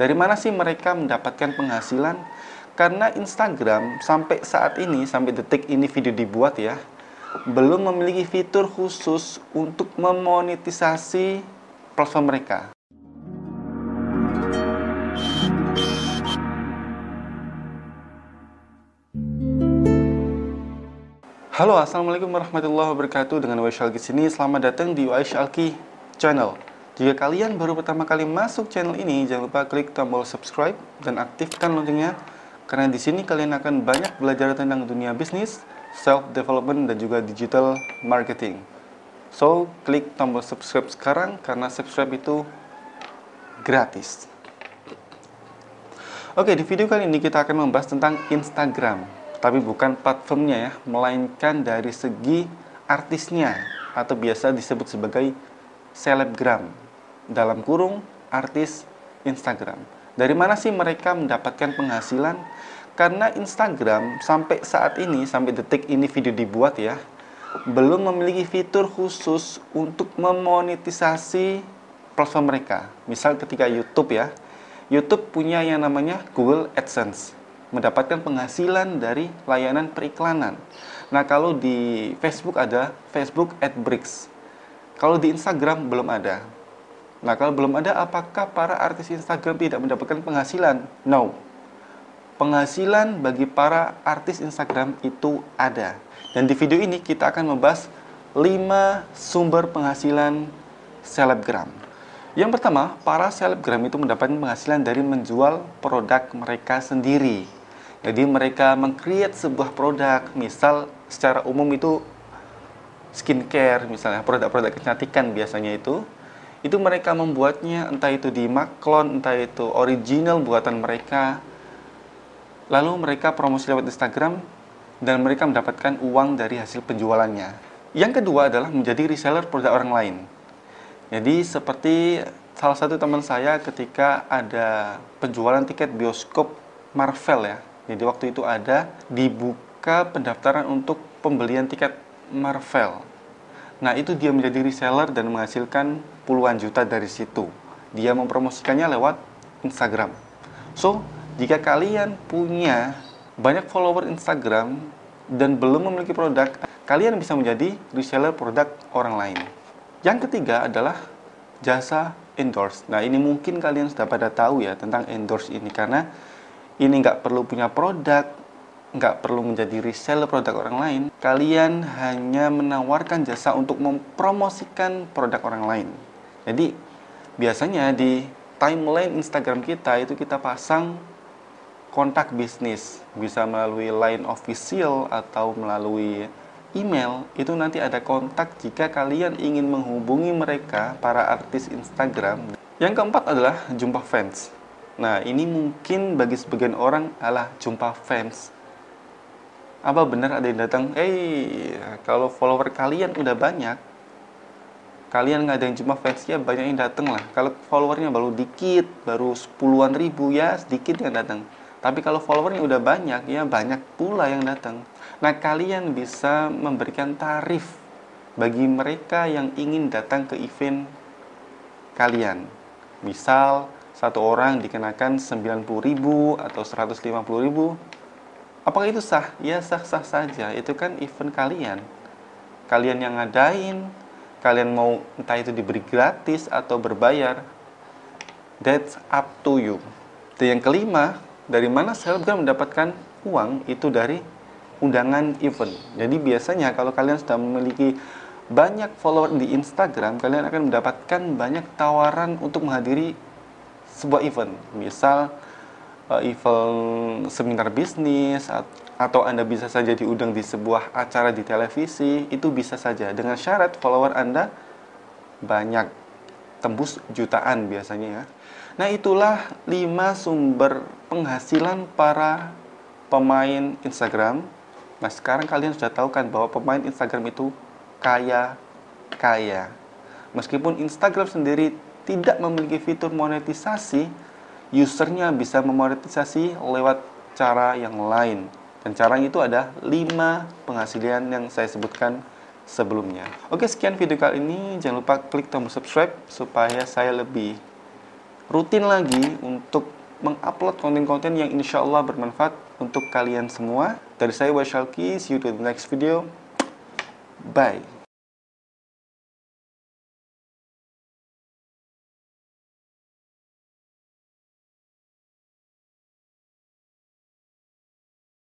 Dari mana sih mereka mendapatkan penghasilan? Karena Instagram sampai saat ini, sampai detik ini video dibuat ya, belum memiliki fitur khusus untuk memonetisasi platform mereka. Halo, Assalamualaikum warahmatullahi wabarakatuh. Dengan Waishalki sini, selamat datang di Waishalki Channel. Jika kalian baru pertama kali masuk channel ini, jangan lupa klik tombol subscribe dan aktifkan loncengnya karena di sini kalian akan banyak belajar tentang dunia bisnis, self development dan juga digital marketing. So, klik tombol subscribe sekarang karena subscribe itu gratis. Oke, di video kali ini kita akan membahas tentang Instagram tapi bukan platformnya ya, melainkan dari segi artisnya atau biasa disebut sebagai selebgram dalam kurung artis Instagram. Dari mana sih mereka mendapatkan penghasilan? Karena Instagram sampai saat ini, sampai detik ini video dibuat ya, belum memiliki fitur khusus untuk memonetisasi platform mereka. Misal ketika YouTube ya, YouTube punya yang namanya Google AdSense mendapatkan penghasilan dari layanan periklanan. Nah, kalau di Facebook ada Facebook AdBricks. Kalau di Instagram belum ada. Nah, kalau belum ada, apakah para artis Instagram tidak mendapatkan penghasilan? No. Penghasilan bagi para artis Instagram itu ada. Dan di video ini kita akan membahas 5 sumber penghasilan selebgram. Yang pertama, para selebgram itu mendapatkan penghasilan dari menjual produk mereka sendiri. Jadi mereka mengcreate sebuah produk, misal secara umum itu skincare misalnya, produk-produk kecantikan biasanya itu itu mereka membuatnya entah itu di maklon, entah itu original buatan mereka. Lalu mereka promosi lewat Instagram dan mereka mendapatkan uang dari hasil penjualannya. Yang kedua adalah menjadi reseller produk orang lain. Jadi seperti salah satu teman saya ketika ada penjualan tiket bioskop Marvel ya jadi waktu itu ada dibuka pendaftaran untuk pembelian tiket Marvel. Nah itu dia menjadi reseller dan menghasilkan puluhan juta dari situ. Dia mempromosikannya lewat Instagram. So, jika kalian punya banyak follower Instagram dan belum memiliki produk, kalian bisa menjadi reseller produk orang lain. Yang ketiga adalah jasa endorse. Nah, ini mungkin kalian sudah pada tahu ya tentang endorse ini karena ini nggak perlu punya produk, nggak perlu menjadi reseller produk orang lain. Kalian hanya menawarkan jasa untuk mempromosikan produk orang lain. Jadi biasanya di timeline Instagram kita itu kita pasang kontak bisnis bisa melalui line official atau melalui email itu nanti ada kontak jika kalian ingin menghubungi mereka para artis Instagram. Yang keempat adalah jumpa fans. Nah, ini mungkin bagi sebagian orang adalah jumpa fans. Apa benar ada yang datang? Eh, hey, kalau follower kalian udah banyak, kalian nggak ada yang cuma fans ya banyak yang datang lah. Kalau followernya baru dikit, baru sepuluhan ribu ya sedikit yang datang. Tapi kalau followernya udah banyak ya banyak pula yang datang. Nah kalian bisa memberikan tarif bagi mereka yang ingin datang ke event kalian. Misal satu orang dikenakan 90.000 atau 150.000 apakah itu sah? ya sah-sah saja. Itu kan event kalian. Kalian yang ngadain kalian mau entah itu diberi gratis atau berbayar that's up to you. Dan yang kelima dari mana selebgram mendapatkan uang? Itu dari undangan event. Jadi biasanya kalau kalian sudah memiliki banyak follower di Instagram, kalian akan mendapatkan banyak tawaran untuk menghadiri sebuah event, misal uh, event seminar bisnis atau Anda bisa saja diundang di sebuah acara di televisi, itu bisa saja dengan syarat follower Anda banyak tembus jutaan biasanya ya. Nah, itulah 5 sumber penghasilan para pemain Instagram. Nah, sekarang kalian sudah tahu kan bahwa pemain Instagram itu kaya kaya. Meskipun Instagram sendiri tidak memiliki fitur monetisasi, usernya bisa memonetisasi lewat cara yang lain. Dan cara itu ada 5 penghasilan yang saya sebutkan sebelumnya. Oke, sekian video kali ini. Jangan lupa klik tombol subscribe supaya saya lebih rutin lagi untuk mengupload konten-konten yang insya Allah bermanfaat untuk kalian semua. Dari saya Wasyalki, see you to the next video. Bye.